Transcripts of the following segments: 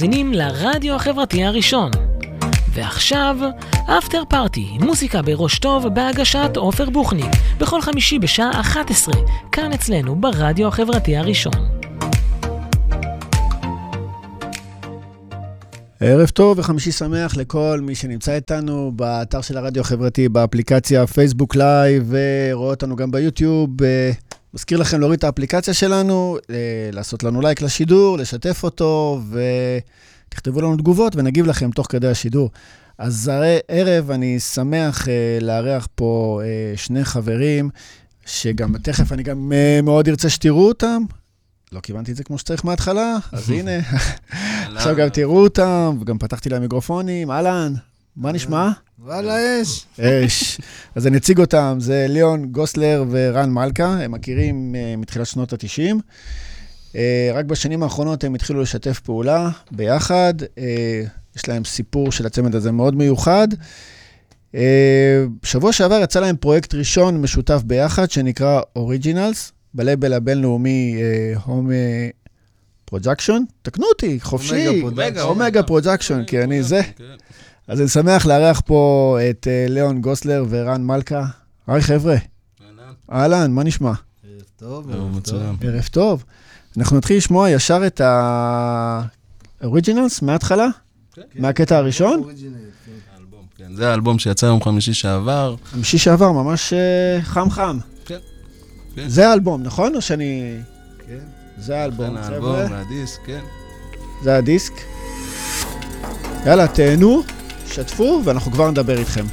מאזינים לרדיו החברתי הראשון. ועכשיו, אפטר פארטי, מוזיקה בראש טוב בהגשת עופר בוחניק, בכל חמישי בשעה 11, כאן אצלנו ברדיו החברתי הראשון. ערב טוב וחמישי שמח לכל מי שנמצא איתנו באתר של הרדיו החברתי, באפליקציה פייסבוק לייב, ורואה אותנו גם ביוטיוב. אה, מזכיר לכם להוריד את האפליקציה שלנו, אה, לעשות לנו לייק לשידור, לשתף אותו, ותכתבו לנו תגובות ונגיב לכם תוך כדי השידור. אז הערב אני שמח אה, לארח פה שני חברים, שגם תכף אני גם מאוד ארצה שתראו אותם. לא כיוונתי את זה כמו שצריך מההתחלה, אז הנה, עכשיו גם תראו אותם, וגם פתחתי להם מיקרופונים, אהלן, מה נשמע? וואלה, אש. אש. אז אני אציג אותם, זה ליאון גוסלר ורן מלכה, הם מכירים uh, מתחילת שנות ה-90. אה, רק בשנים האחרונות הם התחילו לשתף פעולה ביחד. אה, יש להם סיפור של הצמד הזה מאוד מיוחד. בשבוע שעבר יצא להם פרויקט ראשון משותף ביחד, שנקרא Originals. בלייבל הבינלאומי Home Projection, תקנו אותי, חופשי, Omega Projection, כי אני זה. כן. אז אני שמח לארח פה את אה, ליאון גוסלר ורן מלכה. היי חבר'ה. אהלן, מה נשמע? ערב טוב, ערב טוב. ערב טוב. אנחנו נתחיל לשמוע ישר את האוריג'ינלס מההתחלה? כן. מהקטע הראשון? כן, זה האלבום שיצא יום חמישי שעבר. חמישי שעבר, ממש אה, חם חם. כן. זה האלבום, נכון? או שאני... כן. זה האלבום, חבר'ה. כן, האלבום, והדיסק, כן. זה הדיסק. יאללה, תהנו, שתפו, ואנחנו כבר נדבר איתכם.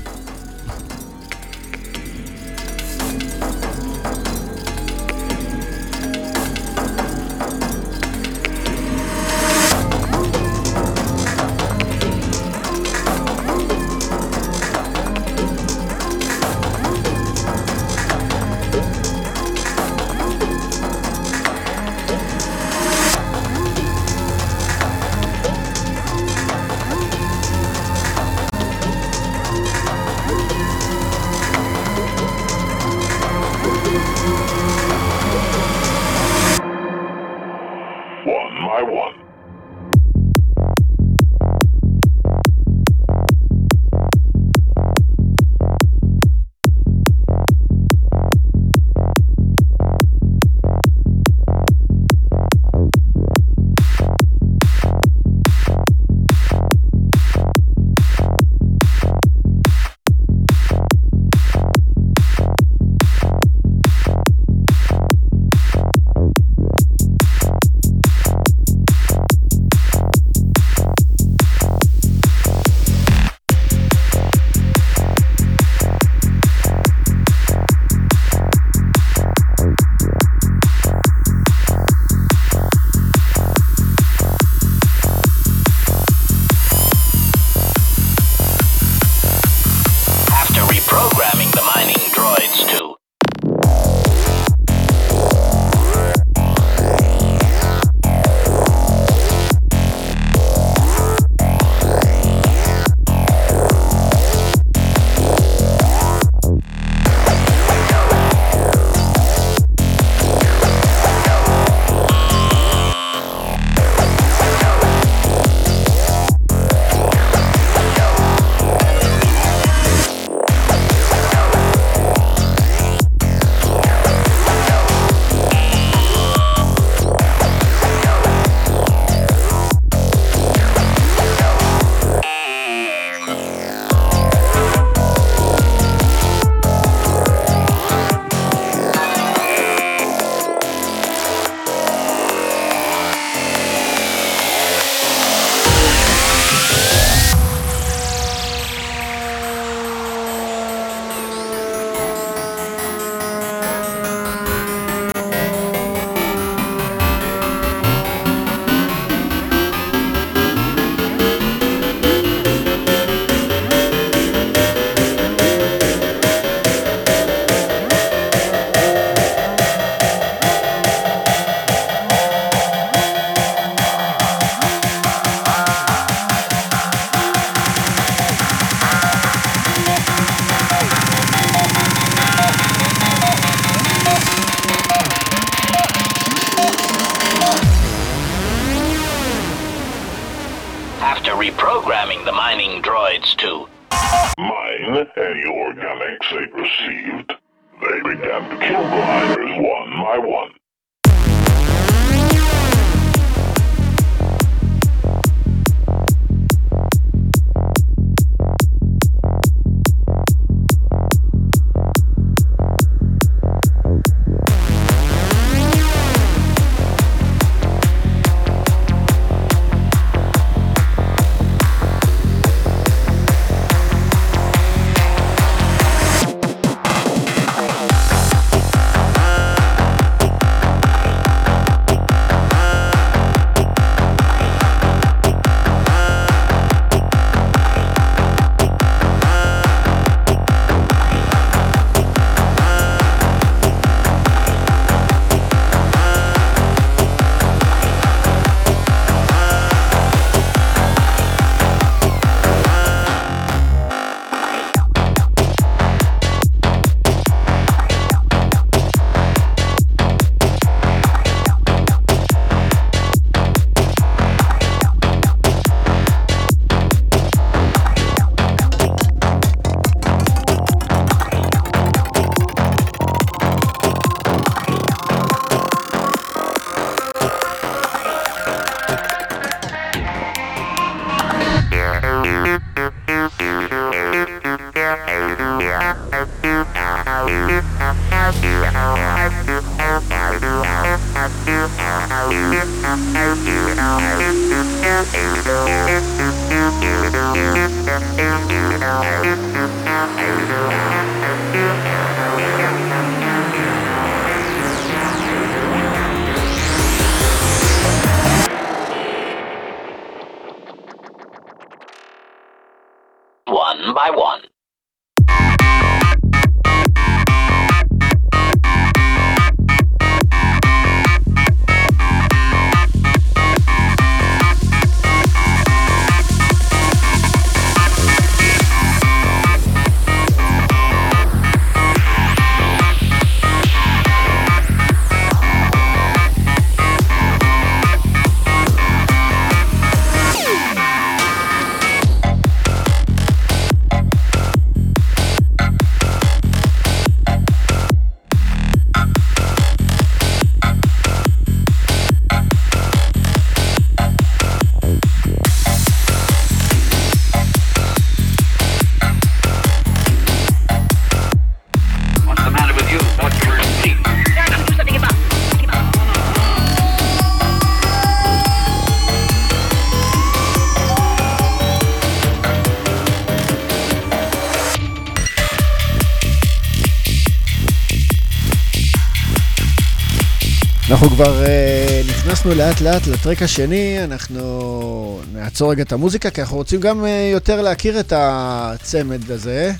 אנחנו כבר uh, נכנסנו לאט לאט לטרק השני, אנחנו נעצור רגע את המוזיקה, כי אנחנו רוצים גם uh, יותר להכיר את הצמד הזה.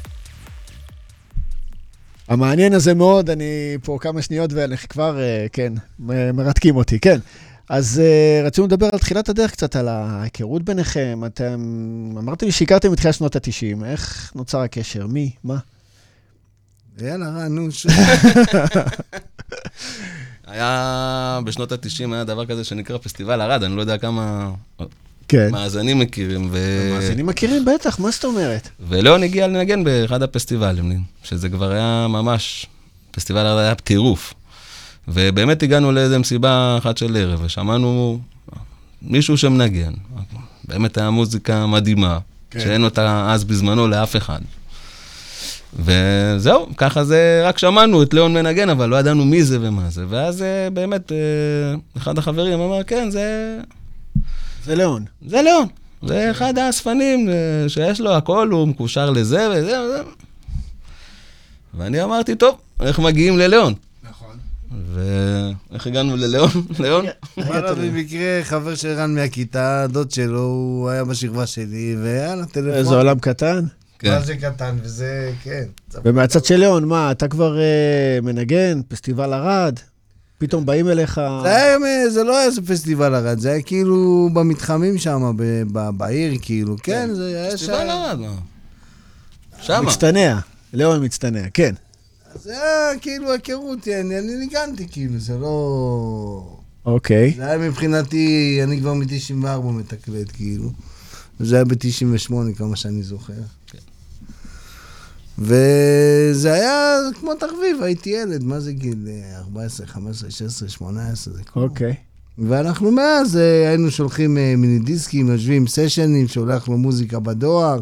המעניין הזה מאוד, אני פה כמה שניות ואנחנו כבר, uh, כן, מרתקים אותי, כן. אז uh, רצינו לדבר על תחילת הדרך קצת, על ההיכרות ביניכם. אתם, אמרתם לי שהכרתם בתחילת שנות ה-90, איך נוצר הקשר? מי? מה? יאללה, רן, נו. היה, בשנות ה-90 היה דבר כזה שנקרא פסטיבל ערד, אני לא יודע כמה כן. מאזנים מכירים. ו... המאזינים מכירים בטח, מה זאת אומרת? וליאון הגיע לנגן באחד הפסטיבלים, שזה כבר היה ממש, פסטיבל ערד היה טירוף. ובאמת הגענו לאיזה מסיבה אחת של ערב, ושמענו מישהו שמנגן. באמת היה מוזיקה מדהימה, כן. שאין אותה אז בזמנו לאף אחד. וזהו, ככה זה, רק שמענו את ליאון מנגן, אבל לא ידענו מי זה ומה זה. ואז אה, באמת, אה, אחד החברים אמר, כן, זה, זה ליאון. זה ליאון. זה אחד האספנים אה, שיש לו הכל, הוא מקושר לזה וזה וזה. ואני אמרתי, טוב, איך מגיעים לליאון? נכון. ואיך הגענו לליאון? ליאון? וואלה, במקרה, חבר של רן מהכיתה, דוד שלו, הוא היה בשכבה שלי, ויאללה, טלפון. איזה עולם קטן. כן. מה זה קטן, וזה, כן. ומהצד של ליאון, מה, אתה כבר אה, מנגן, פסטיבל ערד, פתאום באים אליך... זה היה, מ- זה לא היה איזה פסטיבל ערד, זה היה כאילו במתחמים שם, ב- ב- בעיר, כאילו, כן, זה היה פסטיבל ערד, מה? שמה. מצטנע, ליאון מצטנע, כן. זה היה כאילו היכרות, אני אני ניגנתי, כאילו, זה לא... אוקיי. זה היה מבחינתי, אני כבר מ-94 מתקלט, כאילו. זה היה ב-98, כמה שאני זוכר. וזה היה כמו תחביב, הייתי ילד, מה זה גיל אה, 14, 15, 16, 18, זה כמו... אוקיי. ואנחנו מאז אה, היינו שולחים אה, מיני דיסקים, יושבים סשנים, שולח לו מוזיקה בדואר.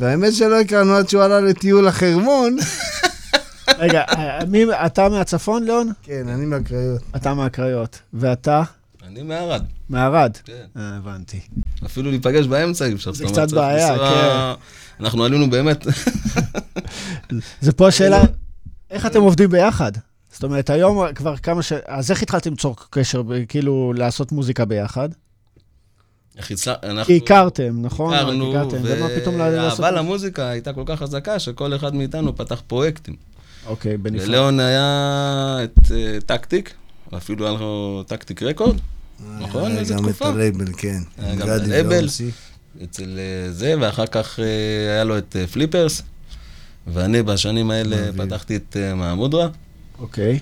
והאמת שלא הכרנו עד שהוא עלה לטיול החרמון. רגע, אה, מי, אתה מהצפון, ליאון? כן, אני מהקריות. אתה מהקריות. ואתה? אני מערד, מערד? כן. אה, הבנתי. אפילו להיפגש באמצע אי אפשר. זה קצת בעיה, כן. אנחנו עלינו באמת, זה פה השאלה, איך אתם עובדים ביחד? זאת אומרת, היום כבר כמה ש... אז איך התחלתם ליצור קשר, כאילו, לעשות מוזיקה ביחד? איך הצלח- אנחנו כי הכרתם, נכון? הכרנו, הכרתם, ומה פתאום לעשות... והאהבה למוזיקה הייתה כל כך חזקה, שכל אחד מאיתנו פתח פרויקטים. אוקיי, בנפרד. לליאון היה את אה, טקטיק, ואפילו היה לו טקטיק record, נכון? היה איזה גם תקופה. את הלייבל, כן. גם את הלייבל. אצל אה, זה, ואחר כך אה, היה לו את אה, פליפרס, ואני בשנים האלה. פתחתי את אה, מהמודרה, אוקיי.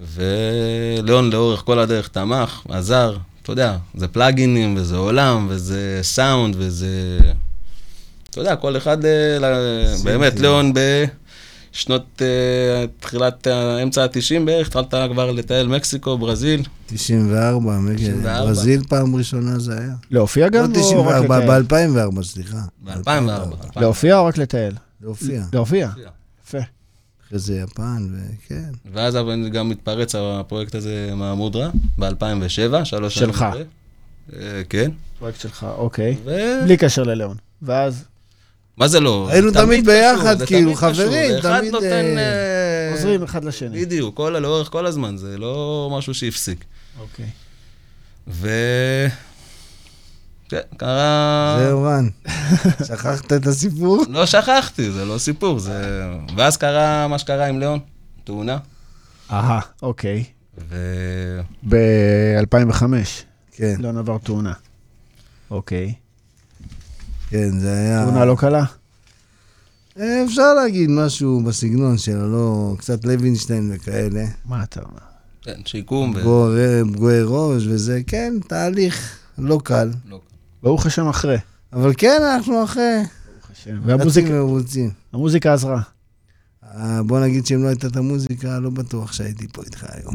וליאון לאורך כל הדרך תמך, עזר, אתה יודע, זה plugin ים, וזה עולם, וזה סאונד, וזה... אתה יודע, כל אחד, אה, באמת, ליאון בשנות, אה, תחילת, אה, אמצע ה-90 בערך, התחלת כבר לטייל מקסיקו, ברזיל. 94, מגן. 94. ברזיל פעם ראשונה זה היה. להופיע לא גם או רק 94, לטייל? ב-2004, סליחה. ב-2004. להופיע או רק לטייל? להופיע. להופיע. יפה. אחרי זה יפן, וכן. ואז אבל גם התפרץ הפרויקט הזה מהמודרה, ב-2007, שלוש שנים. שלך. אה, כן. פרויקט שלך, אוקיי. בלי קשר לליאון. ואז מה זה לא? היינו תמיד ביחד, כאילו, חברים, תמיד, נותן... אה, אה, עוזרים אחד לשני. בדיוק, כל, לאורך כל הזמן, זה לא משהו שהפסיק. אוקיי. ו... כן, קרה... זהו, רן. שכחת את הסיפור? לא שכחתי, זה לא סיפור, זה... ואז קרה מה שקרה עם ליאון, תאונה, אהה, אוקיי. ו... ב-2005, כן, ליאון עבר תאונה. אוקיי. כן, זה היה... תאונה לא קלה? אה, אפשר להגיד משהו בסגנון שלו, לא... קצת לוינשטיין וכאלה. מה אתה אומר? כן, שיקום. פגועי פגועי ראש וזה, כן, תהליך לא קל. לא. ברוך השם אחרי. אבל כן, אנחנו אחרי. ברוך השם. והמוזיקה מרוצים. המוזיקה עזרה. אה, בוא נגיד שאם לא הייתה את המוזיקה, לא בטוח שהייתי פה איתך היום.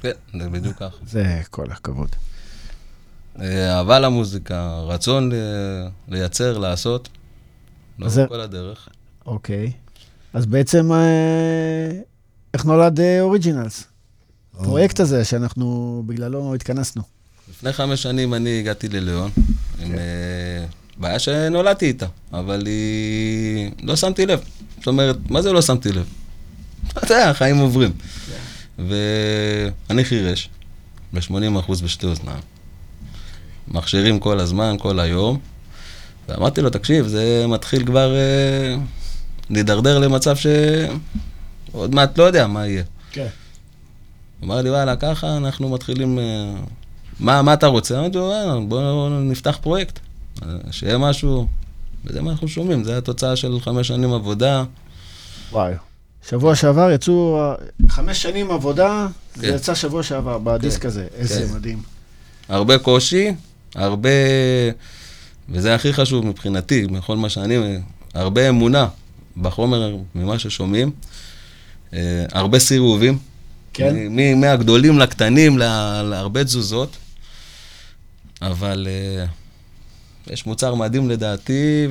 כן, זה בדיוק ככה. זה כל הכבוד. אה, אהבה למוזיקה, רצון לייצר, לעשות, לא זה- כל הדרך. אוקיי. אז בעצם, אה, איך נולד אה, אוריג'ינלס? הפרויקט הזה שאנחנו בגללו התכנסנו. לפני חמש שנים אני הגעתי לליאון, עם אה, בעיה שנולדתי איתה, אבל היא... לא שמתי לב. זאת אומרת, מה זה לא שמתי לב? אתה יודע, החיים עוברים. ואני חירש, ב-80% בשתי אוזניים. מכשירים כל הזמן, כל היום. ואמרתי לו, תקשיב, זה מתחיל כבר אה, להידרדר למצב שעוד מעט לא יודע מה יהיה. כן. אמר לי, וואלה, ככה אנחנו מתחילים... אה, מה, מה אתה רוצה? אמרתי לו, "אה, בוא נפתח פרויקט, אה, שיהיה משהו. וזה מה אנחנו שומעים, זה התוצאה של חמש שנים עבודה. וואי. שבוע שעבר יצאו חמש שנים עבודה, זה כן. יצא שבוע שעבר בדיסק הזה. איזה כן. מדהים. הרבה קושי, הרבה... וזה הכי חשוב מבחינתי, בכל מה שאני... הרבה אמונה בחומר, ממה ששומעים. אה, הרבה סירובים. כן. מ- מהגדולים לקטנים, לה- להרבה תזוזות. אבל אה, יש מוצר מדהים לדעתי,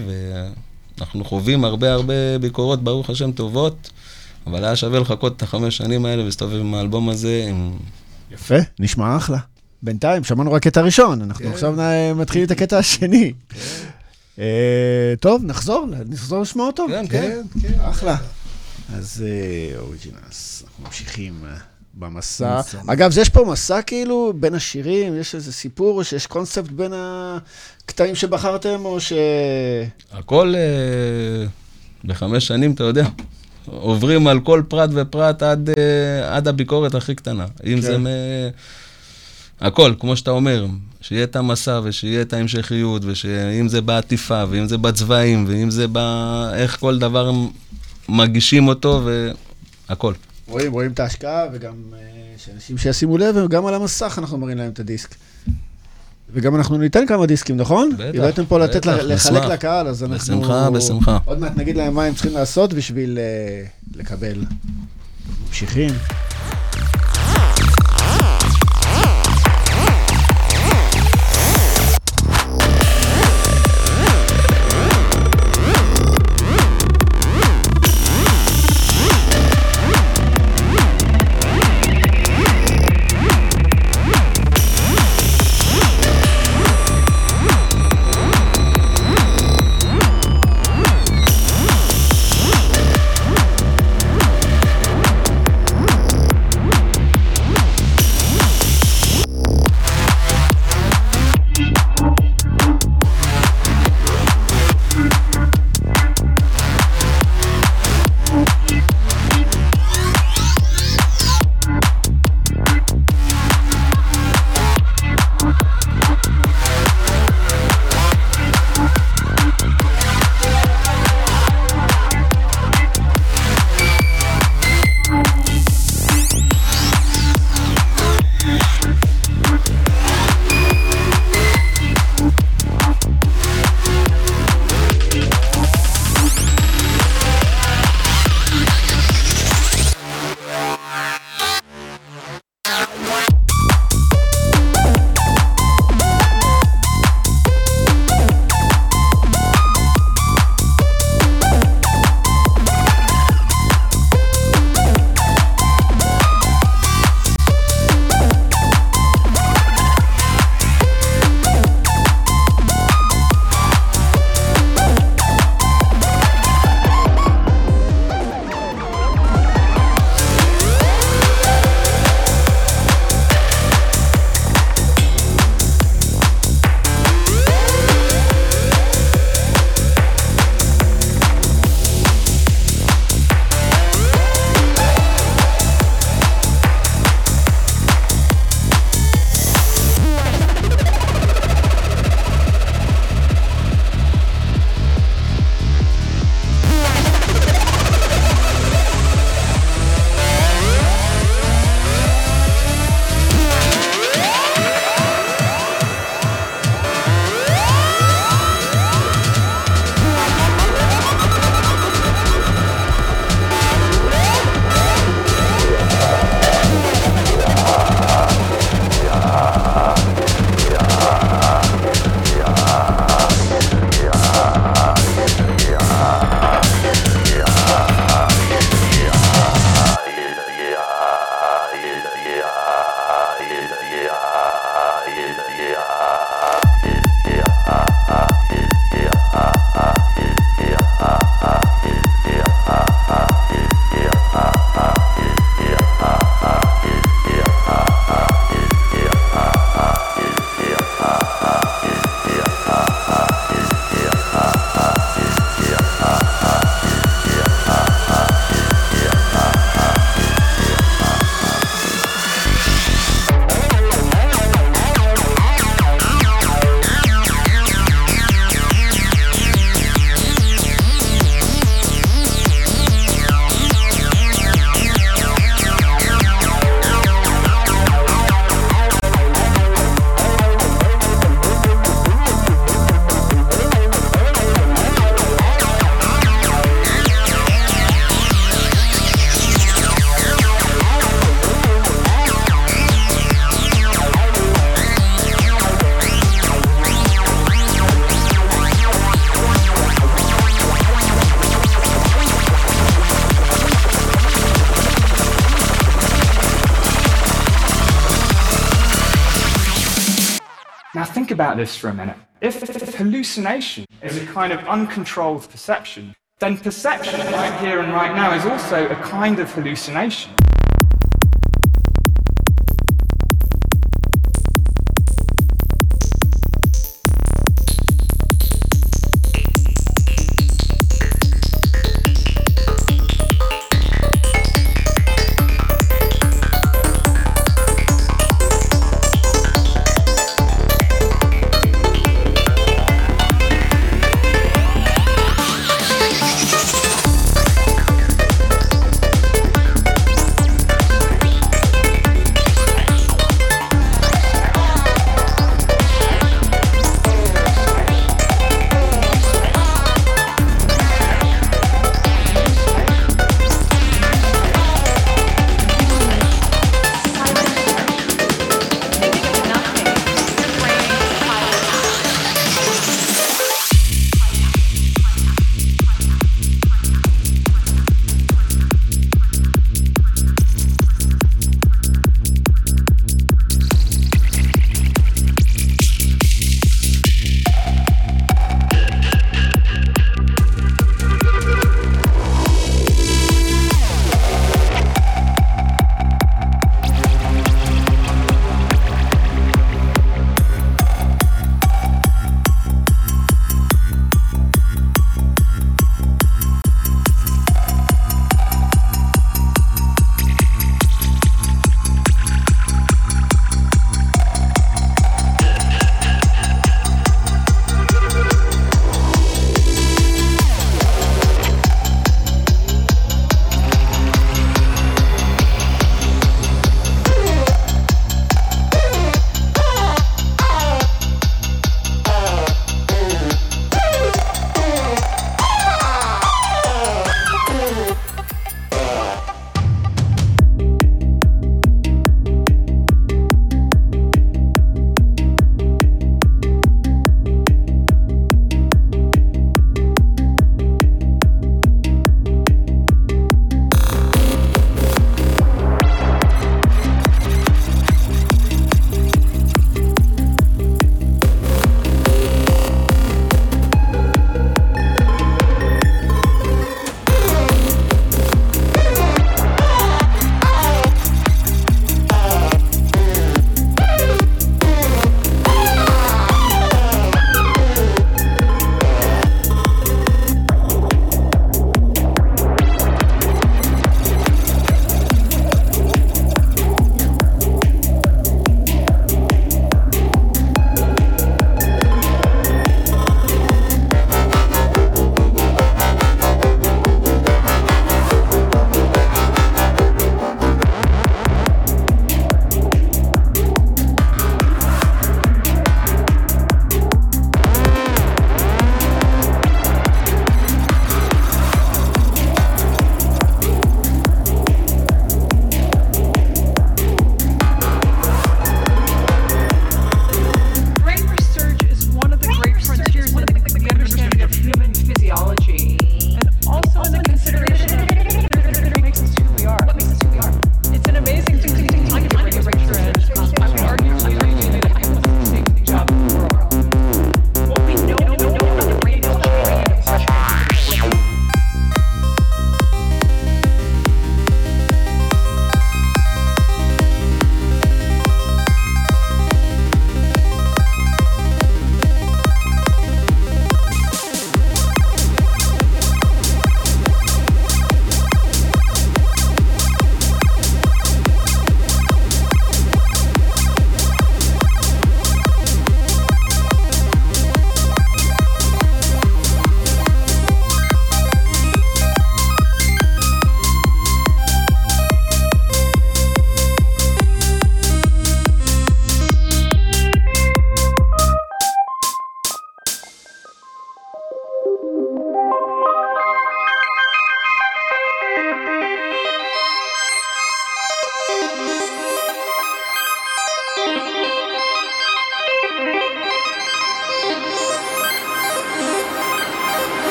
ואנחנו חווים הרבה הרבה ביקורות, ברוך השם, טובות. אבל היה שווה לחכות את החמש שנים האלה ולהסתובב עם האלבום הזה, עם... יפה, נשמע אחלה. בינתיים, שמענו רק קטע ראשון, אנחנו כן. עכשיו מתחילים את הקטע השני. אה, טוב, נחזור, נחזור לשמוע אותו. כן, כן. אחלה. אז אה, אוריג'ינלס, אנחנו ממשיכים אה, במסע. מסע. אגב, יש פה מסע כאילו בין השירים, יש איזה סיפור, או שיש קונספט בין הקטעים שבחרתם, או ש... הכל אה, בחמש שנים, אתה יודע, עוברים על כל פרט ופרט עד, אה, עד הביקורת הכי קטנה. אם כן. זה מ... הכל, כמו שאתה אומר, שיהיה את המסע ושיהיה את ההמשכיות, ואם זה בעטיפה, ואם זה בצבעים, ואם זה ב... איך כל דבר מגישים אותו, והכל. רואים, רואים את ההשקעה, וגם אה, שאנשים שישימו לב, וגם על המסך אנחנו מראים להם את הדיסק. וגם אנחנו ניתן כמה דיסקים, נכון? בטח, הבאתם פה לתת, בטח, לחלק נשמח. לקהל, אז אנחנו... בשמחה, בשמחה. עוד מעט נגיד להם מה הם צריכים לעשות בשביל אה, לקבל. ממשיכים. About this for a minute. If, if hallucination is a kind of uncontrolled perception, then perception right here and right now is also a kind of hallucination.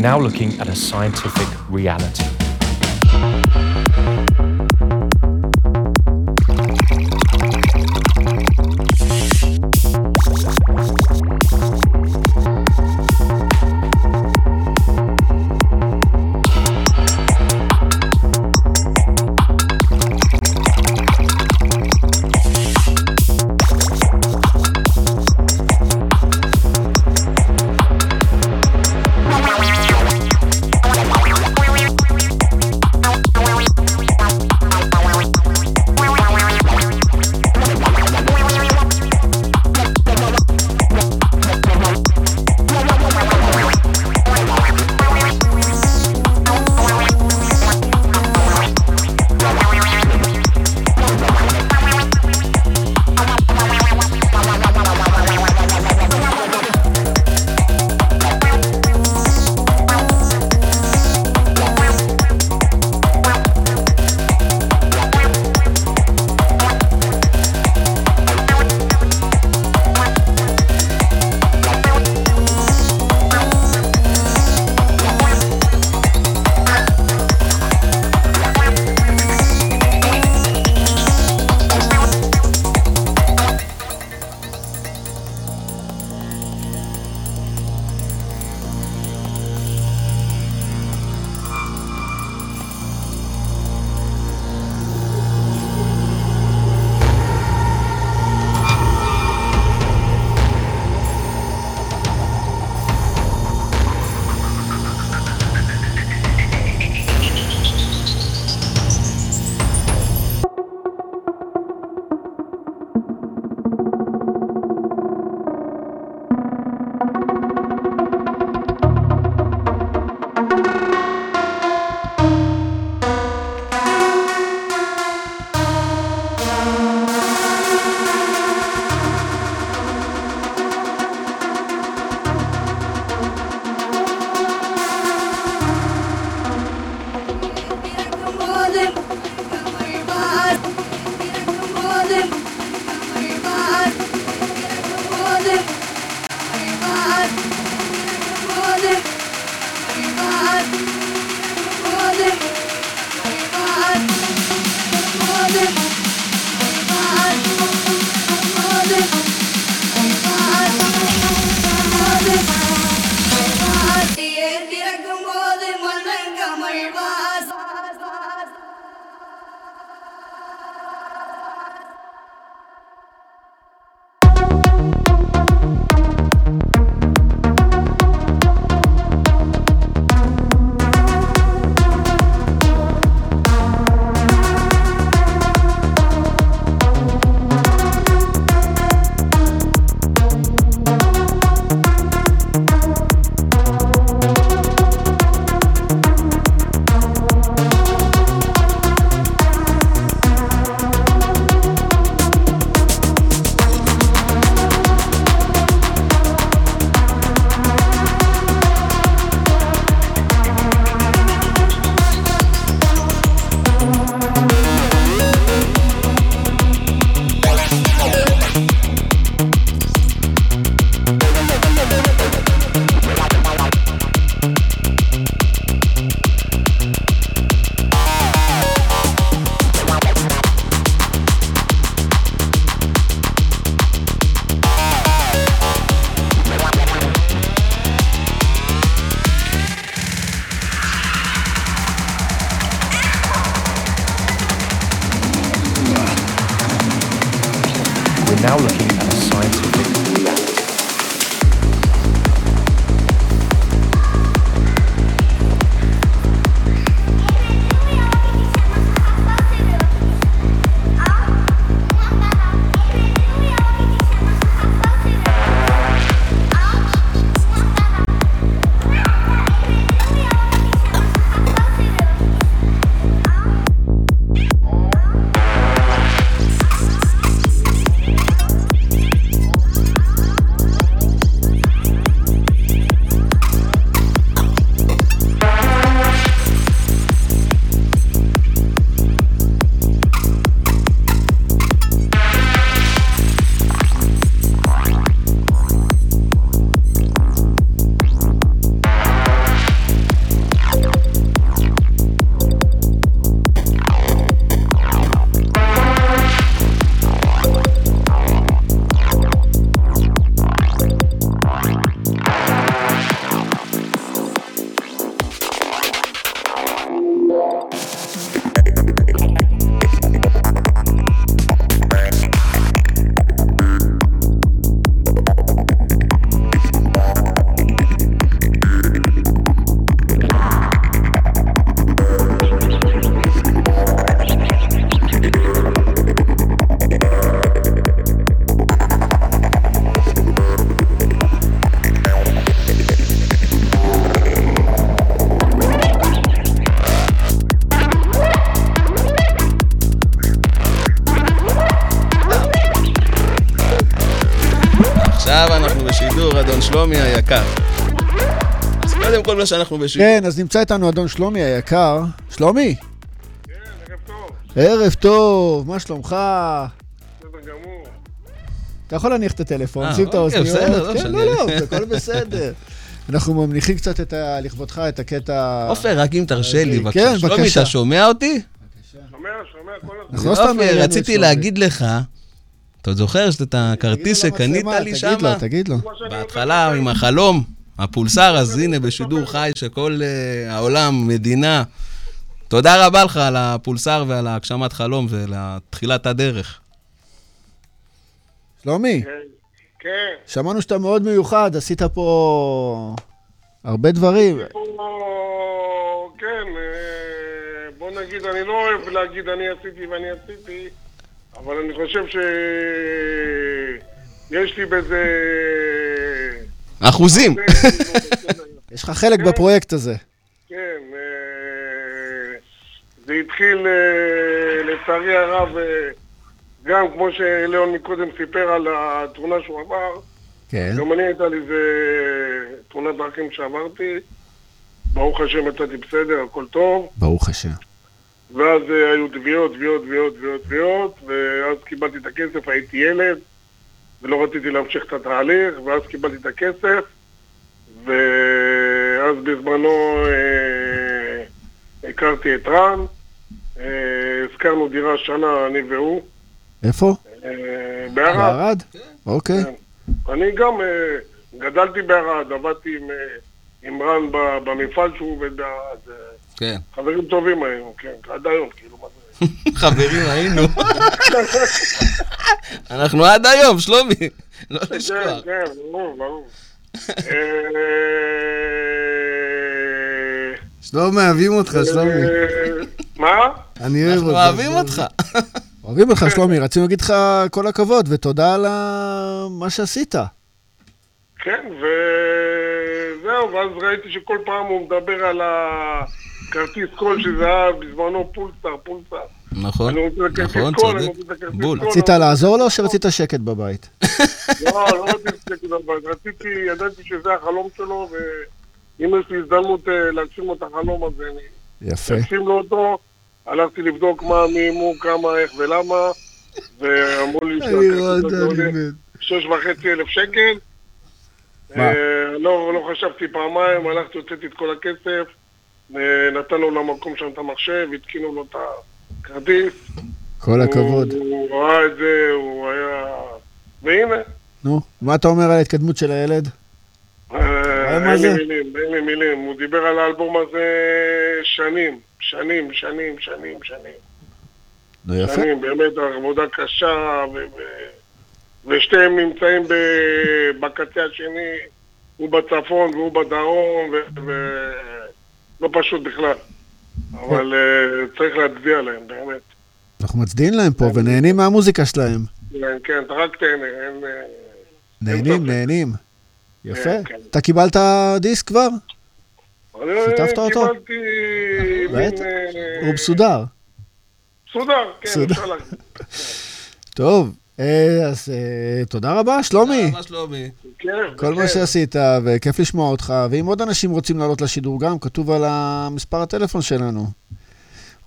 Now looking at a scientific reality. שלומי היקר. אז קודם כל מה שאנחנו בשידור. כן, אז נמצא איתנו אדון שלומי היקר. שלומי? כן, ערב טוב, ערב טוב, מה שלומך? בסדר גמור. אתה יכול להניח את הטלפון, אה, שים את אוקיי, האוזניות. בסדר, לא כן, משנה. לא, לא, זה הכל בסדר. אנחנו מניחים קצת את ה... לכבודך את הקטע... עופר, רק אם תרשה לי, כן, בבקשה. שלומי, בבקשה. אתה שומע אותי? שומע, שומע כל הזמן. לא רציתי שלומי. להגיד לך, אתה זוכר שאת הכרטיס שקנית לי תגיד לו, שמה? תגיד לו. בהתחלה. עם החלום, הפולסר, אז הנה בשידור חי שכל אה, העולם, מדינה. תודה רבה לך על הפולסר ועל ההגשמת חלום ולתחילת הדרך. שלומי, כן, כן. שמענו שאתה מאוד מיוחד, עשית פה הרבה דברים. כן, אה, בוא נגיד, אני לא אוהב להגיד אני עשיתי ואני עשיתי, אבל אני חושב שיש לי בזה... אחוזים. יש לך חלק בפרויקט הזה. כן, אה, זה התחיל אה, לצערי הרב, אה, גם כמו שליאון מקודם סיפר על התאונה שהוא עבר, כן. גם אני הייתה לי איזה תאונת דרכים שעברתי, ברוך השם יצאתי בסדר, הכל טוב, ברוך השם. ואז אה, היו תביעות, תביעות, תביעות, תביעות, תביעות, ואז קיבלתי את הכסף, הייתי ילד, ולא רציתי להמשיך את התהליך, ואז קיבלתי את הכסף, ואז בזמנו אה, הכרתי את רן, אה, הזכרנו דירה שנה, אני והוא, איפה? אה, בערד. בערד? אוקיי. כן. אני גם אה, גדלתי בערד, עבדתי עם, אה, עם רן במפעל שהוא עובד בערד. כן. חברים טובים היינו, כן, עד היום, כאילו, מה זה? חברים היינו. אנחנו עד היום, שלומי. לא כן, לשכוח. כן, ברור, ברור. אה, שלומי, אוהבים אותך, שלומי. אה, מה? אני אוהב אותך. אנחנו אוהבים שלומי. אותך. אוהבים אותך, שלומי, רצינו להגיד לך כל הכבוד, ותודה על ה- מה שעשית. כן, וזהו, ואז ראיתי שכל פעם הוא מדבר על הכרטיס קול שזה היה בזמנו פולסר, פולסר. נכון, נכון, צודק. בול. רצית לעזור לו או שרצית שקט בבית? לא, לא רציתי שקט בבית, רציתי, ידעתי שזה החלום שלו, ואם יש לי הזדמנות אה, להגשים לו את החלום הזה, אני יפה. אגשים לו אותו. הלכתי לבדוק מה, מי, מו, כמה, איך ולמה, ואמרו לי אותו, הזה עולה אני מת. שש וחצי אלף שקל. מה? אה, לא, לא חשבתי פעמיים, הלכתי, הוצאתי את כל הכסף, נתנו למקום שם את המחשב, התקינו לו את הכרטיס. כל הכבוד. הוא, הוא ראה את זה, הוא היה... והנה, נו, מה אתה אומר על ההתקדמות של הילד? אה, אין? לי מילים, אין לי מילים. הוא דיבר על האלבום הזה שנים, שנים, שנים, שנים, שנים. נו, יפה. שנים, באמת עבודה קשה, ו... ושתיהם נמצאים בקצה השני, הוא בצפון והוא בדרום, ו- לא פשוט בכלל. אבל אה, צריך להצדיע להם, באמת. אנחנו מצדיעים להם פה ונהנים מהמוזיקה שלהם. כן, כן, אתה רק תהנה, אין... אה, נהנים. נהנים. יפה. כן, כן. אתה קיבלת דיסק כבר? שיתפת אותו? קיבלתי. אה, הוא מסודר. מסודר, כן. אפשר להגיד. טוב, אה, אז אה, תודה רבה, שלומי. מה שלומי? כן, כל מה. שעשית, וכיף לשמוע אותך. ואם עוד אנשים רוצים לעלות לשידור גם, כתוב על המספר הטלפון שלנו.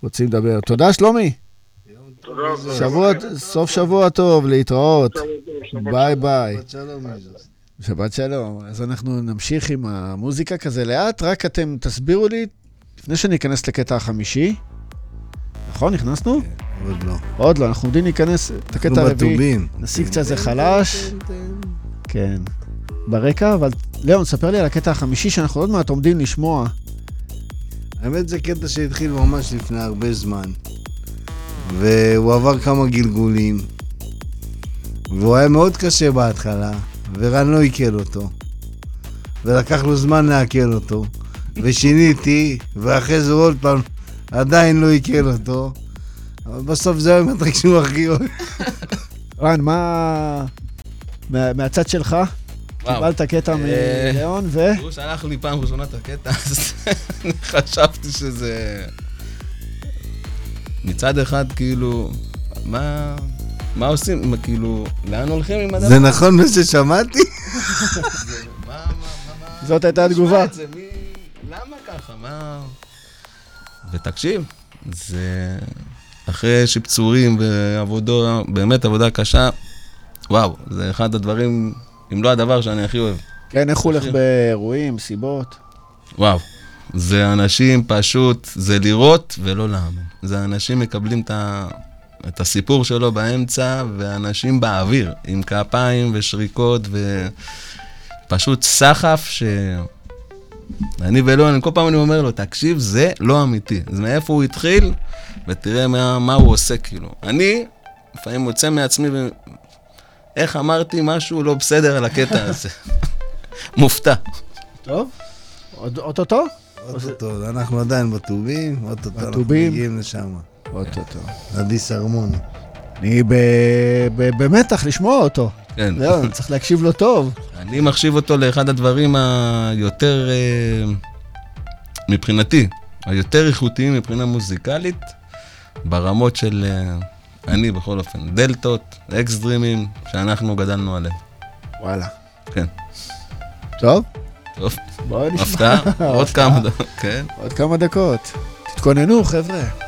רוצים לדבר. תודה, שלומי. תודה רבה. שבוע, סוף שבוע טוב, להתראות. ביי ביי. שבת שלום, איזוס. שבת שלום. אז אנחנו נמשיך עם המוזיקה כזה לאט, רק אתם תסבירו לי, לפני שאני אכנס לקטע החמישי, נכון, נכנסנו? עוד לא. עוד לא, אנחנו עומדים להיכנס, את הקטע אנחנו הרביעי. נשיג קצת זה חלש, כן, ברקע, אבל ליאון, ספר לי על הקטע החמישי שאנחנו עוד מעט עומדים לשמוע. האמת זה קטע שהתחיל ממש לפני הרבה זמן. והוא עבר כמה גלגולים. והוא היה מאוד קשה בהתחלה, ורן לא עיכל אותו. ולקח לו זמן לעכל אותו. ושיניתי, ואחרי זה הוא עוד פעם עדיין לא עיכל אותו. אבל בסוף זה היה מטריק שהוא הכי אוהב. רן, מה... מה- מהצד שלך? קיבלת קטע אה, מליאון, ו... הוא שלח לי פעם ראשונה את הקטע, אז אני חשבתי שזה... מצד אחד, כאילו, מה... מה עושים? מה, כאילו, לאן הולכים עם הדבר? זה נכון מה ששמעתי? מה, מה, מה, מה... זאת הייתה התגובה. למה ככה? מה... ותקשיב, זה... אחרי שפצורים ועבודו, באמת עבודה קשה, וואו, זה אחד הדברים, אם לא הדבר שאני הכי אוהב. כן, איך הוא הולך. באירועים, סיבות? וואו, זה אנשים פשוט, זה לראות ולא להאמין. זה אנשים מקבלים את, ה, את הסיפור שלו באמצע, ואנשים באוויר, עם כפיים ושריקות, ופשוט סחף ש... אני ולא, אני כל פעם אני אומר לו, תקשיב, זה לא אמיתי. אז מאיפה הוא התחיל, ותראה מה, מה הוא עושה, כאילו. אני לפעמים מוצא מעצמי, ו... איך אמרתי משהו לא בסדר על הקטע הזה. מופתע. טוב, עוד- אוטוטו? אוטוטו, אנחנו עדיין בטובים, אוטוטו אנחנו. מגיעים לשם. אוטוטו. עדי סרמון. אני ב- ב- במתח לשמוע אותו. כן. זהו, אני צריך להקשיב לו טוב. אני מחשיב אותו לאחד הדברים היותר, אה, מבחינתי, היותר איכותיים מבחינה מוזיקלית, ברמות של, אה, אני בכל אופן, דלתות, אקס דרימים, שאנחנו גדלנו עליהם. וואלה. כן. טוב, טוב, בואו נשמע. הפתעה, עוד. כמה דקות, כן. עוד כמה דקות. תתכוננו, חבר'ה.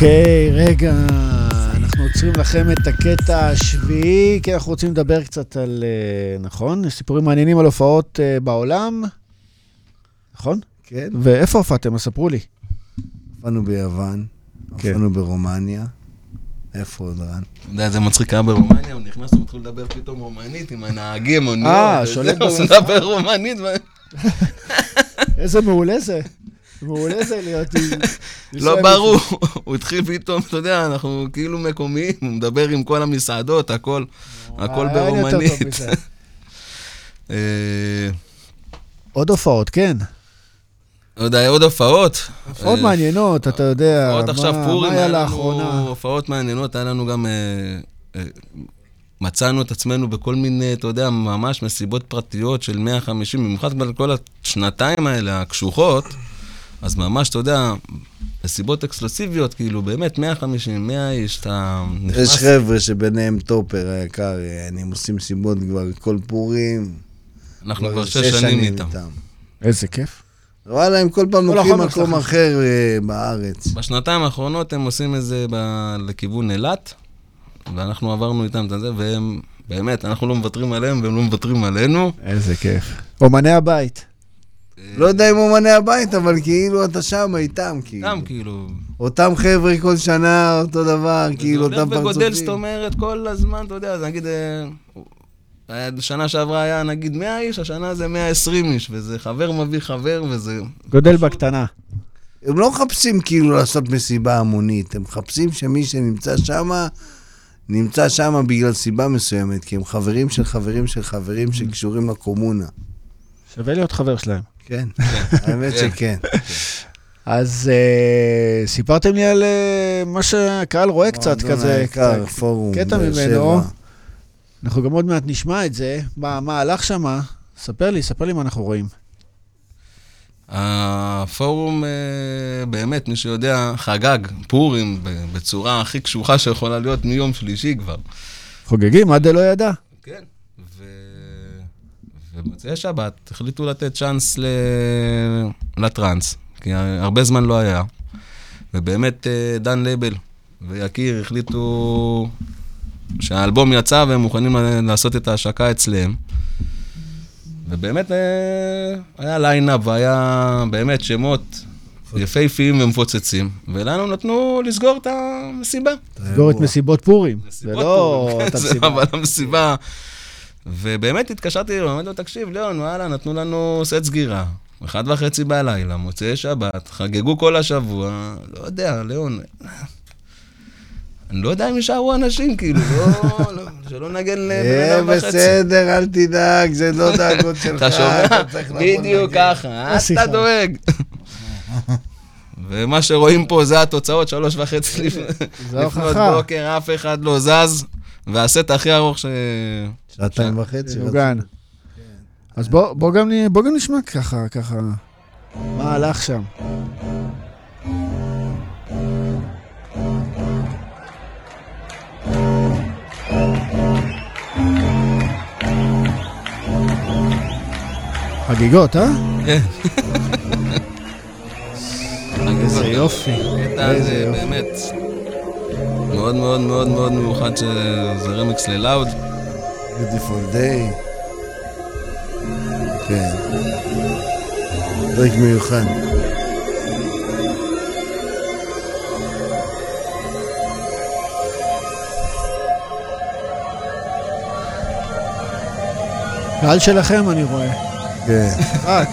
אוקיי, רגע, אנחנו עוצרים לכם את הקטע השביעי, כי אנחנו רוצים לדבר קצת על, אה, נכון? יש סיפורים מעניינים על הופעות אה, בעולם, נכון? כן. ואיפה הופעתם? אז ספרו לי. הופענו ביוון, כן. הופענו ברומניה. איפה עוד רן? אתה יודע, זה מצחיק, היה ברומניה, הוא נכנס, הוא מתחיל לדבר פתאום רומנית עם הנהגים, אוניות. אה, שולט הוא בשפה. מדבר רומנית. איזה מעולה זה. מעולה זה להיות... עם- לא ברור, הוא התחיל פתאום, אתה יודע, אנחנו כאילו מקומיים, הוא מדבר עם כל המסעדות, הכל, הכל ברומנית. אה, עוד הופעות, כן. לא יודע, עוד הופעות. הופעות אה, מעניינות, אתה יודע. הופעות עכשיו פורים, מה היה לאחרונה? הופעות מעניינות, היה לנו גם... אה, מצאנו את עצמנו בכל מיני, אתה יודע, ממש מסיבות פרטיות של 150, במיוחד בכל השנתיים האלה, הקשוחות, אז ממש, אתה יודע, מסיבות אקסקלוסיביות, כאילו, באמת, 150, 100 איש, אתה נכנס... יש חבר'ה שביניהם טופר היקר, אה, אני עושים סיבות כבר כל פורים. אנחנו כבר שש שנים איתם. איזה כיף. וואלה, הם כל פעם לוקחים מקום. אחר אה, בארץ. בשנתיים האחרונות הם עושים את זה ב... לכיוון אילת, ואנחנו עברנו איתם את זה, והם, באמת, אנחנו לא מוותרים עליהם והם לא מוותרים עלינו. איזה כיף. אומני הבית. לא יודע אם אומני הבית, אבל כאילו אתה שם איתם, כאילו. גם כאילו... אותם חבר'ה כל שנה, אותו דבר, כאילו, זה אותם הולך וגודל, זאת פרצופים. אומרת, כל הזמן, אתה יודע, אז נגיד, אה, שנה שעברה היה נגיד 100 איש, השנה זה 120 איש, וזה חבר מביא חבר, וזה... גודל בקטנה. הם לא מחפשים כאילו לעשות מסיבה המונית, הם מחפשים שמי שנמצא שם, נמצא שם בגלל סיבה מסוימת, כי הם חברים של חברים של חברים שקשורים לקומונה. שווה להיות חבר שלהם. כן, האמת כן. שכן. אז אה, סיפרתם לי על אה, מה שהקהל רואה קצת כזה. היקר, קצת פורום, קטע ממנו. אנחנו גם עוד מעט נשמע את זה. מה מה הלך שם? ספר לי, ספר לי מה אנחנו רואים. הפורום, אה, באמת, מי שיודע, חגג פורים בצורה הכי קשוחה שיכולה להיות מיום שלישי כבר. חוגגים, עד דלא ידע. כן. ובמוצאי שבת החליטו לתת צ'אנס ל... לטראנס, כי הרבה זמן לא היה. ובאמת אה, דן לייבל ויקיר החליטו שהאלבום יצא והם מוכנים לעשות את ההשקה אצלם. ובאמת אה, היה lineup והיה באמת שמות יפהפיים ומפוצצים, ולנו נתנו לסגור את המסיבה. לסגור את מסיבות פורים. זה לא פורים, אותה זה מסיבה. אבל המסיבה... ובאמת התקשרתי אליו, אמרתי לו, תקשיב, ליאון, וואלה, נתנו לנו סט סגירה. אחד וחצי בלילה, מוצאי שבת, חגגו כל השבוע, לא יודע, ליאון, אני לא יודע אם יישארו אנשים, כאילו, לא, לא, שלא נגן לבן אדם וחצי. בסדר, אל תדאג, זה לא דאגות שלך. אתה שומע? בדיוק. ככה, השיחה. אתה דואג. ומה שרואים פה זה התוצאות, שלוש וחצי לפנות. בוקר, אף אחד לא זז, והסט הכי ארוך ש... שעתיים וחצי. מוגן. אז בוא בוא גם נ- בוא גם נשמע ככה, ככה. מה הלך שם? חגיגות, אה? כן. איזה יופי. איזה יופי. באמת מאוד מאוד מאוד מאוד מיוחד שזה רמיקס ללאוד. Beautiful day. כן. פרק מיוחד. קהל שלכם, אני רואה. כן. רק.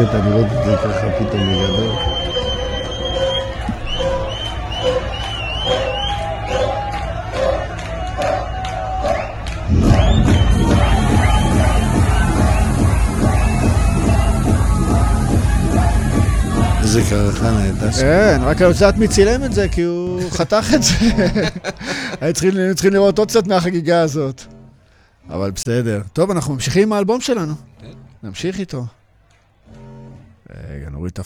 את לראות את זה ככה פתאום בגדול. איזה קרחנה הייתה שם. כן, רק רוצה לדעת מי צילם את זה, כי הוא חתך את זה. היו צריכים- לראות עוד קצת מהחגיגה הזאת. אבל בסדר. טוב, אנחנו ממשיכים עם האלבום שלנו. נמשיך איתו. רגע, נוריד את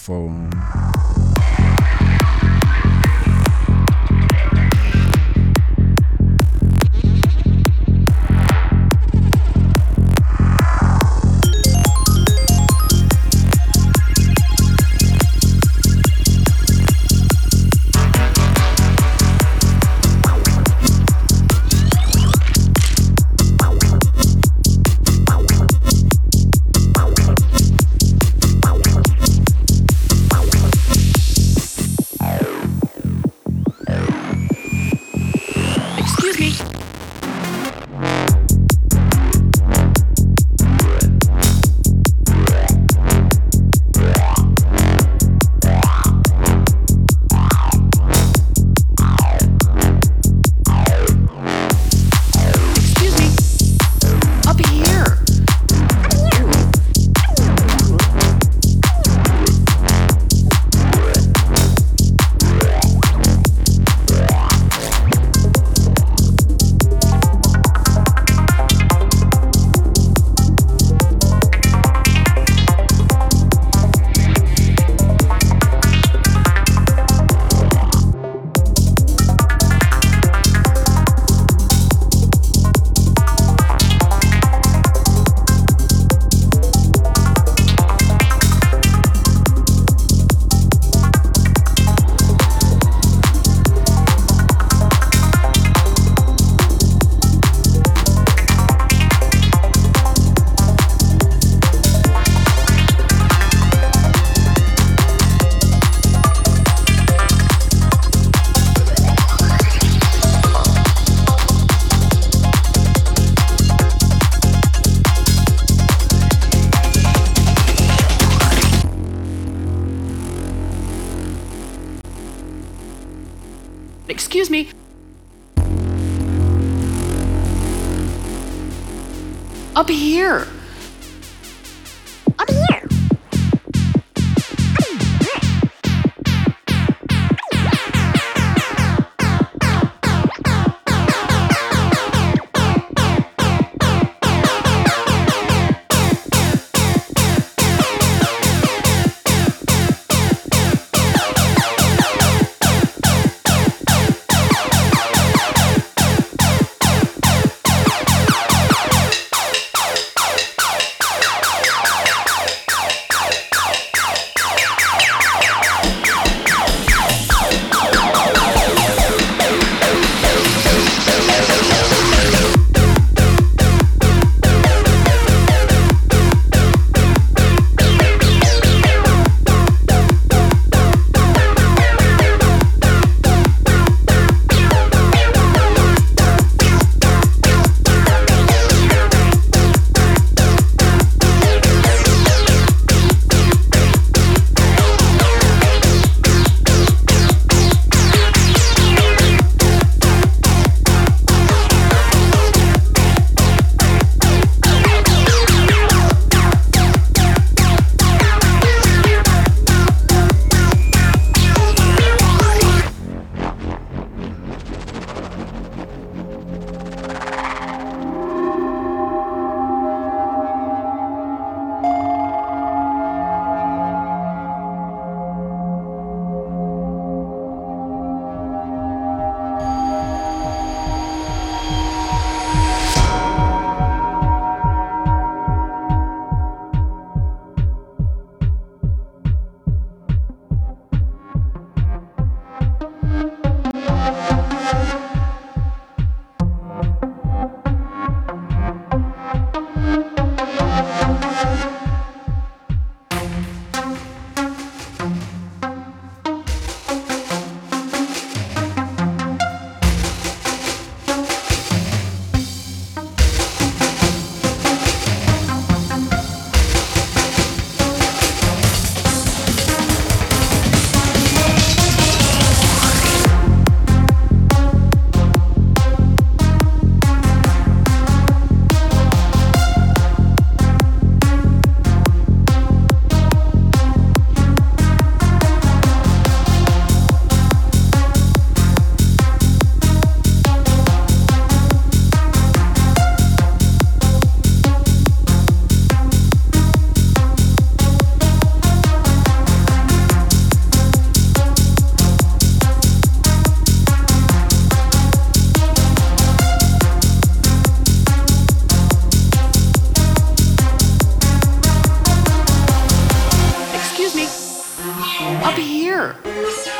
here.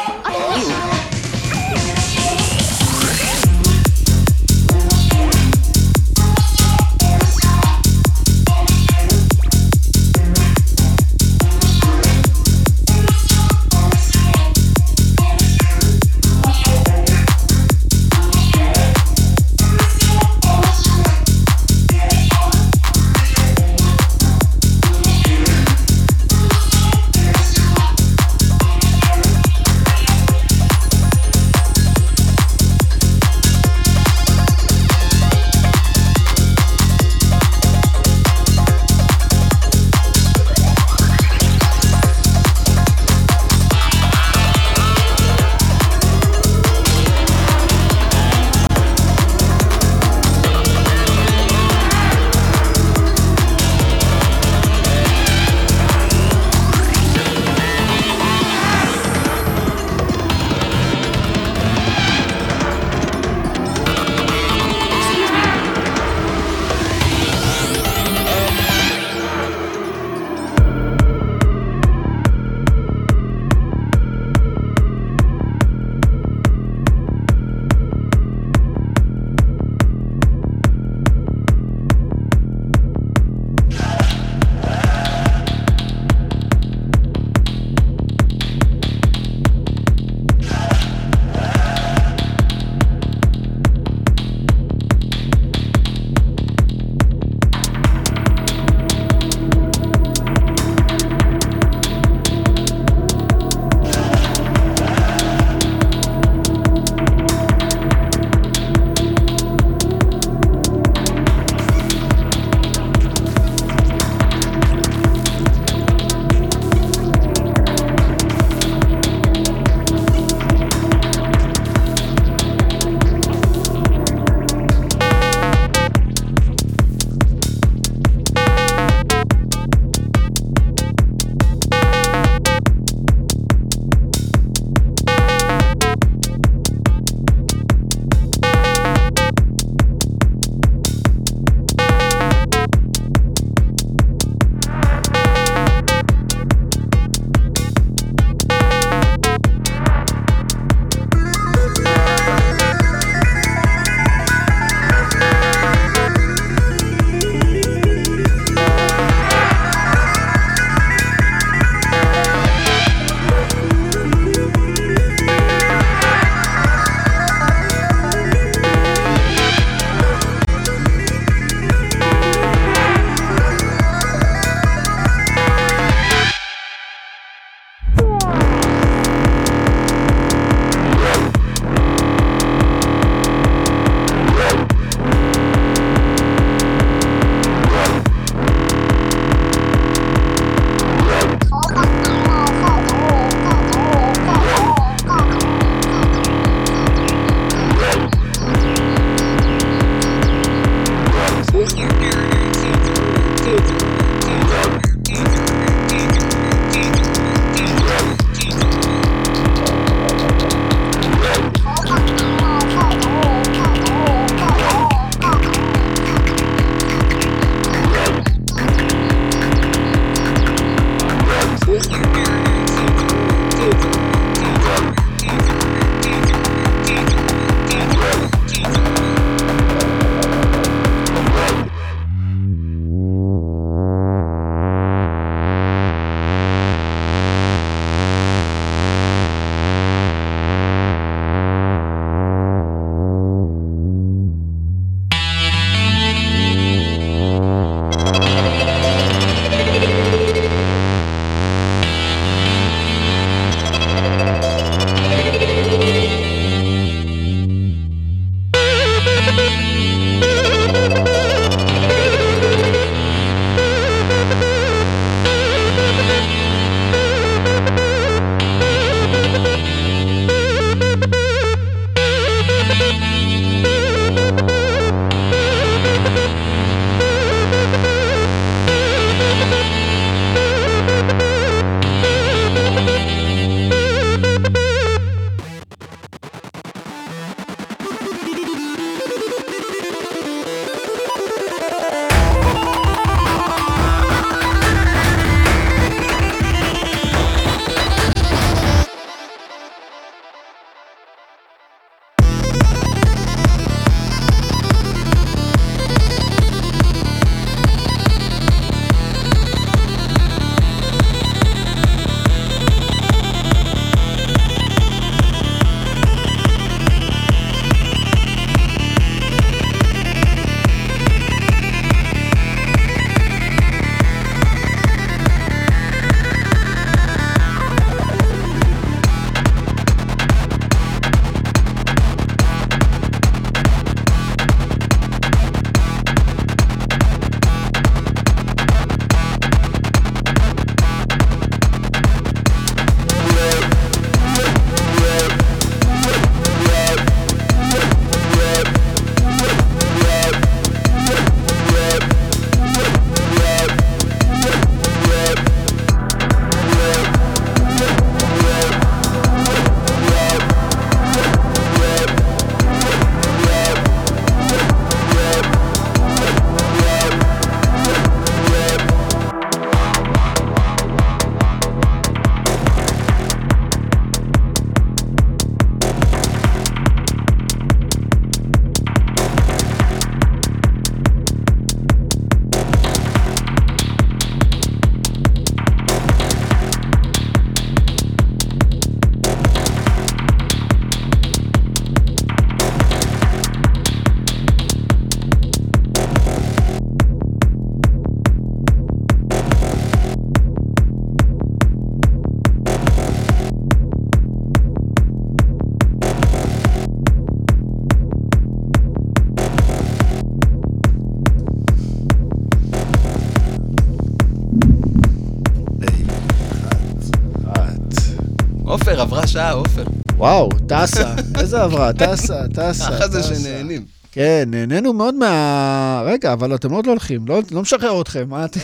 וואו, טסה, איזה עברה, טסה, טסה. ככה זה. שנהנים. כן, נהנינו מאוד מה... רגע, אבל אתם עוד לא הולכים, לא, לא משחרר אתכם, מה אתם...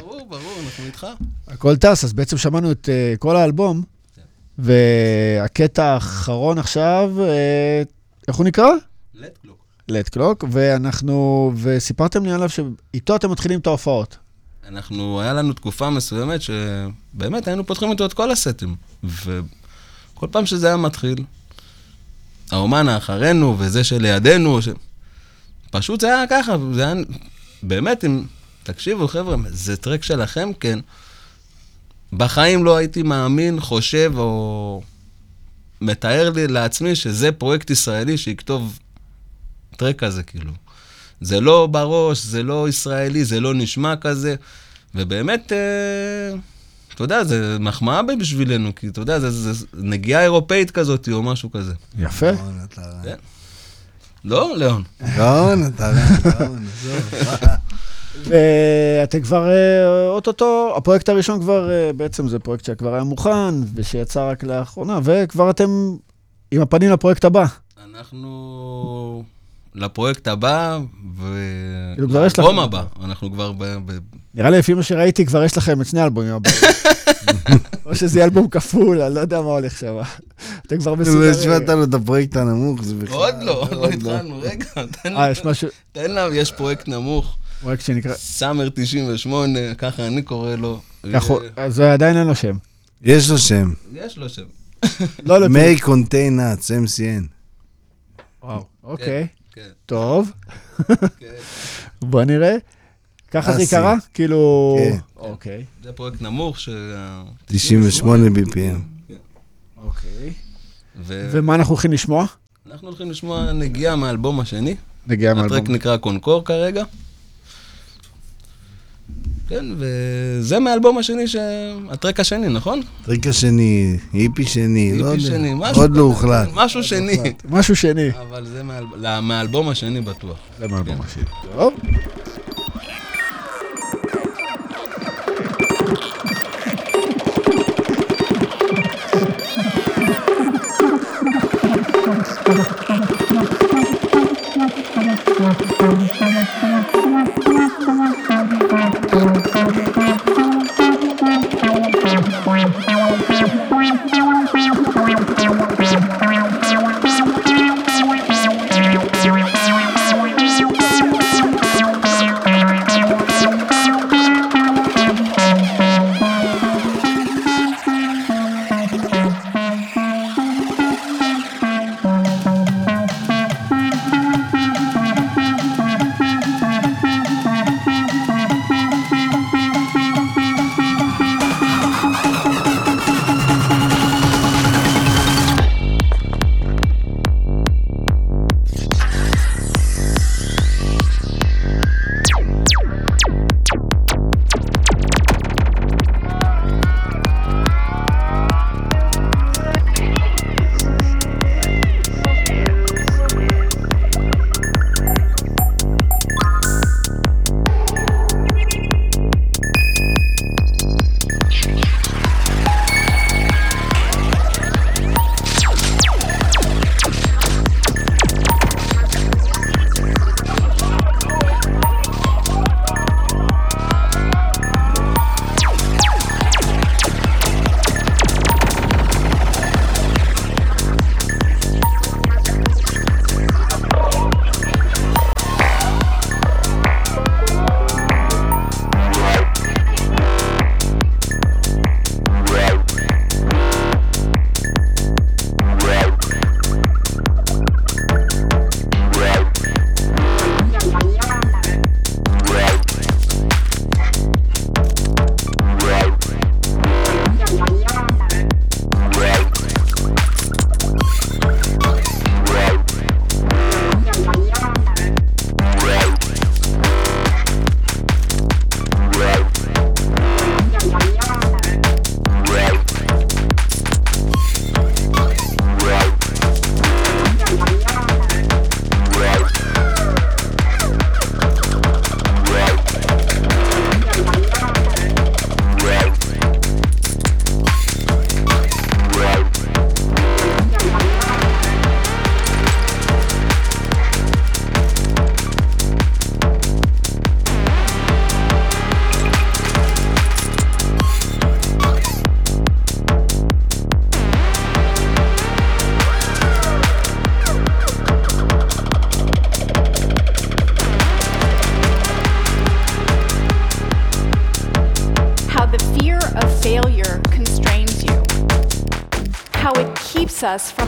ברור, ברור, אנחנו איתך. הכל טס, אז בעצם שמענו את uh, כל האלבום, והקטע האחרון עכשיו, uh, איך הוא נקרא? לט קלוק. לט קלוק, ואנחנו, וסיפרתם לי עליו שאיתו אתם מתחילים את ההופעות. אנחנו, היה לנו תקופה מסוימת שבאמת היינו פותחים איתו את כל הסטים. וכל פעם שזה היה מתחיל, האומן האחרינו וזה שלידינו, ש... פשוט זה היה ככה, זה היה... באמת, אם... תקשיבו, חבר'ה, זה טרק שלכם, כן. בחיים לא הייתי מאמין, חושב או מתאר לי לעצמי שזה פרויקט ישראלי שיכתוב טרק כזה, כאילו. זה לא בראש, זה לא ישראלי, זה לא נשמע כזה, ובאמת, אה, אתה יודע, זה מחמאה בשבילנו, כי אתה יודע, זה, זה, זה נגיעה אירופאית כזאת או משהו כזה. יפה. כן. לא, ליאון. גאון, אתה עזוב. ואתם כבר, אה, אוטוטו, הפרויקט הראשון כבר, אה, בעצם זה פרויקט שכבר היה מוכן, ושיצא רק לאחרונה, וכבר אתם עם הפנים לפרויקט הבא. אנחנו לפרויקט הבא, כאילו. ולאלבום הבא. אנחנו כבר ב... ב... נראה לי, לפי מה שראיתי, כבר יש לכם את שני האלבומים הבאים. או שזה יהיה אלבום כפול, אני לא יודע מה הולך שם. אתם כבר לא מסודרים. השווית לו את הפרויקט הנמוך, זה בכלל... עוד לא, לא התחלנו, רגע, תן אה, יש משהו, תן לה, יש פרויקט נמוך, פרויקט שנקרא, סאמר 98, ככה אני קורא לו. אז זה עדיין אין לו שם. יש לו שם. יש לו שם. לא, לא, מי קונטיין נאץ, MCN. וואו, אוקיי, כן. טוב. כן. בוא נראה. ככה זה אסי. קרה? כאילו... כן. אוקיי. זה פרויקט נמוך, ש... 98 BPM. אוקיי. ו- ומה אנחנו הולכים לשמוע? אנחנו הולכים לשמוע נגיעה מהאלבום השני. נגיע מהאלבום. הטרק נקרא קונקור כרגע. כן, וזה מהאלבום השני, ש... הטרק השני, נכון? הטרק השני, היפי שני, היפי לא שני, יודע, משהו, עוד לא הוחלט. משהו לא שני. משהו שני. אבל זה מהאל... מהאלבום השני בטוח. זה מהאלבום כן. השני. טוב.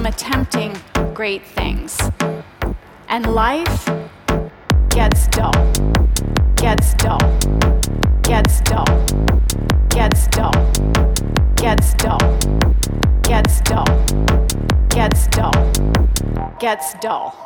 Attempting great things. And life gets dull, gets dull, gets dull, gets dull, gets dull, gets dull, gets dull, gets dull.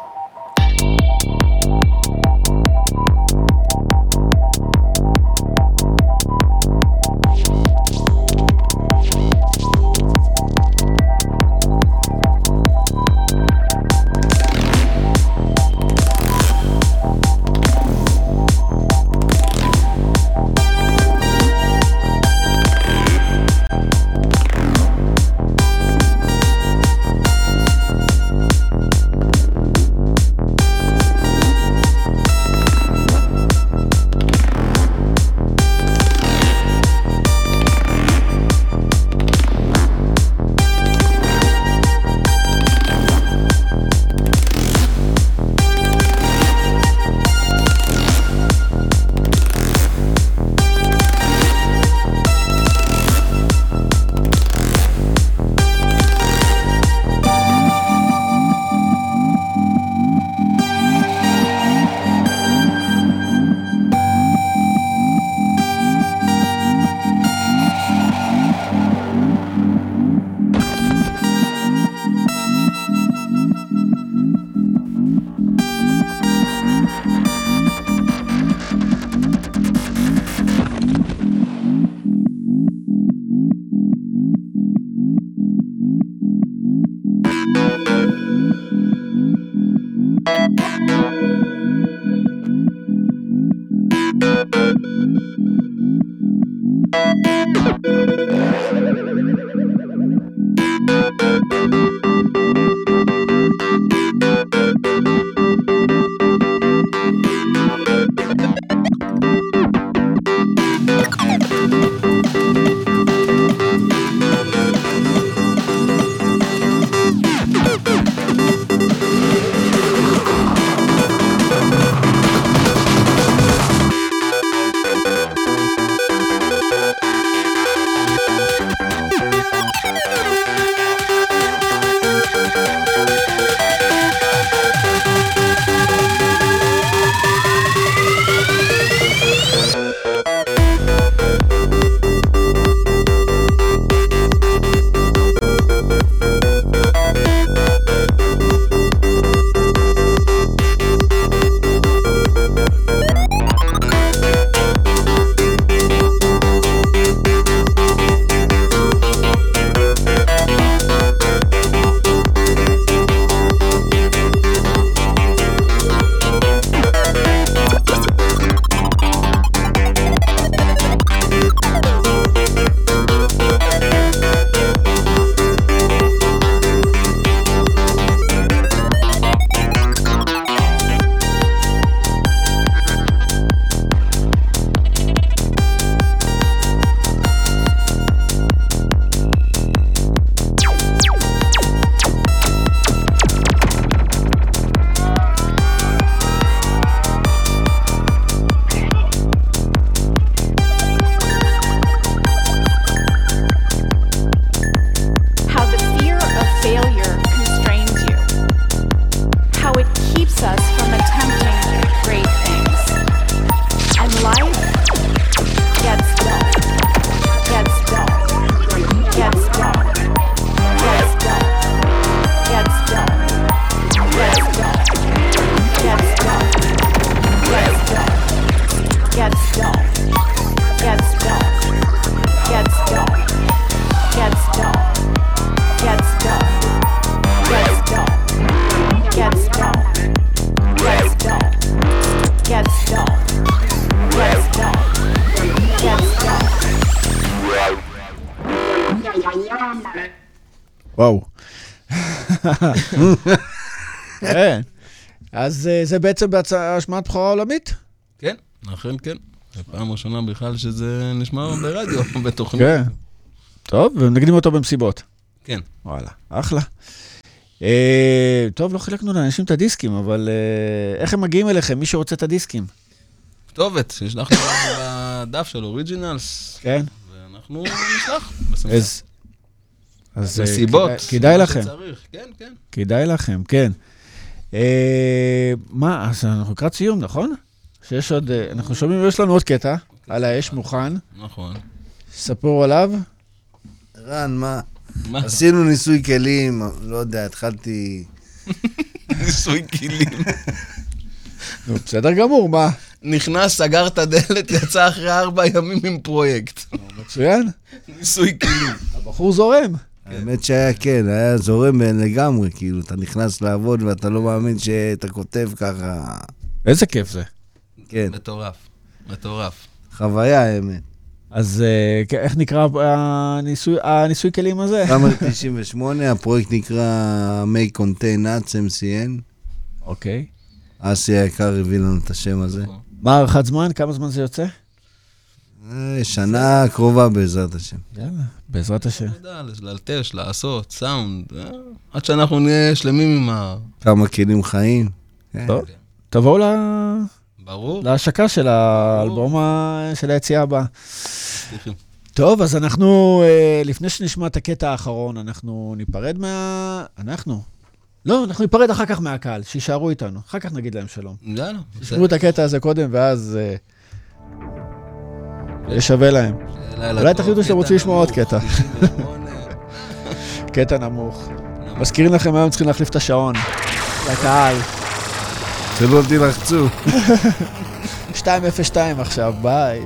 וואו. כן. אז אה, זה בעצם בהשמעת בכורה עולמית? כן, אכן כן. זו פעם ראשונה בכלל שזה נשמע ברדיו, בתוכנית. כן. טוב, ומנגנים אותו במסיבות. כן. וואלה, אחלה. אה, טוב, לא חילקנו לאנשים את הדיסקים, אבל אה, איך הם מגיעים אליכם, מי שרוצה את הדיסקים? כתובת, שישלח לנו בדף של אוריג'ינלס, כן. ואנחנו נשלח. אז, אז אה, מסיבות, כדאי- כדאי לכם. שצריך, כן, כן. כדאי לכם, כן. אה, מה, אז אנחנו לקראת סיום, נכון? שיש עוד, אה, אנחנו שומעים, יש לנו עוד קטע על האש מוכן. נכון. ספרו עליו. רן, מה? מה? עשינו ניסוי כלים, לא יודע, התחלתי... ניסוי כלים. נו, בסדר גמור, מה? נכנס, סגר את הדלת, יצא אחרי ארבע ימים עם פרויקט. מצוין. ניסוי כלים. הבחור זורם. האמת שהיה כן, היה זורם לגמרי, כאילו, אתה נכנס לעבוד ואתה לא מאמין שאתה כותב ככה. איזה כיף זה. כן, מטורף. מטורף. חוויה האמת. אז אה, איך נקרא הניסוי, הניסוי כלים הזה? סמר 98, הפרויקט נקרא Make Contain Nuts MCN. אוקיי. אסי היקר הביא לנו את השם הזה. מה הערכת זמן? כמה זמן זה יוצא? אה, שנה קרובה בעזרת השם. יאללה, בעזרת השם. ללטש, לעשות, סאונד, אה, עד שאנחנו נהיה שלמים עם ה... כמה כלים חיים. טוב, תבואו ל- ברור. להשקה של האלבום של היציאה הבאה. טוב, אז אנחנו, אה, לפני שנשמע את הקטע האחרון, אנחנו ניפרד מה... אנחנו? לא, אנחנו ניפרד אחר כך מהקהל, שיישארו איתנו. אחר כך נגיד להם שלום. יאללה, תשמעו את הקטע הזה קודם, ואז... אה, יהיה שווה להם. אולי תחליטו שאתם רוצים לשמוע עוד קטע. 98. קטע נמוך. מזכירים לכם היום צריכים להחליף את השעון. לקהל. תלחצו. 202 עכשיו, ביי.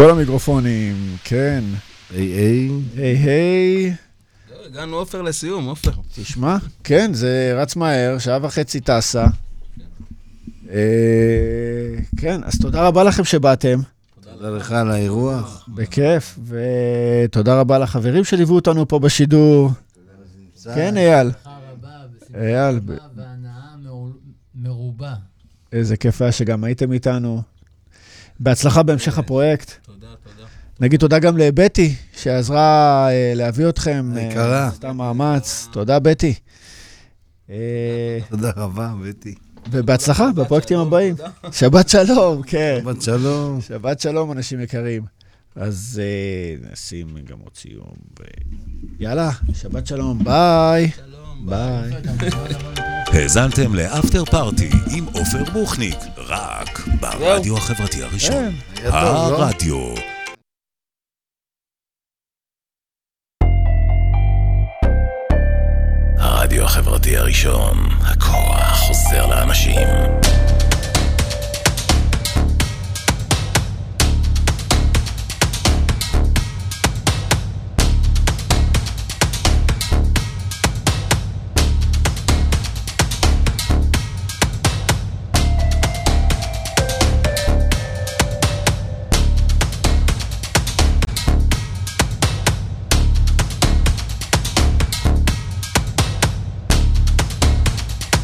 כל המיקרופונים, כן. היי היי. היי היי. הגענו עופר לסיום, עופר. תשמע, כן, זה רץ מהר, שעה וחצי טסה. אה, כן, אז תודה רבה לכם שבאתם. תודה לך על האירוח. בכיף, ותודה רבה לחברים שליוו אותנו פה בשידור. כן, אייל. אייל, ב- והנאה מעול- מרובה. איזה כיף היה שגם הייתם איתנו. בהצלחה בהמשך הפרויקט. נגיד תודה גם לבטי, שעזרה אה, להביא אתכם. אה, היקרה. עשתה מאמץ. תודה, בטי. אה, תודה רבה, בטי. ובהצלחה בפרויקטים הבאים. שבת שלום, כן. שבת שלום. שבת שלום, אנשים יקרים. אז אה, נשים גם עוד סיום. ו- יאללה, שבת שלום, ביי. ביי. האזנתם לאפטר פארטי עם עופר בוכניק, רק ברדיו החברתי הראשון. כן, לא? הרדיו. הרדיו החברתי הראשון, הכוח חוזר לאנשים.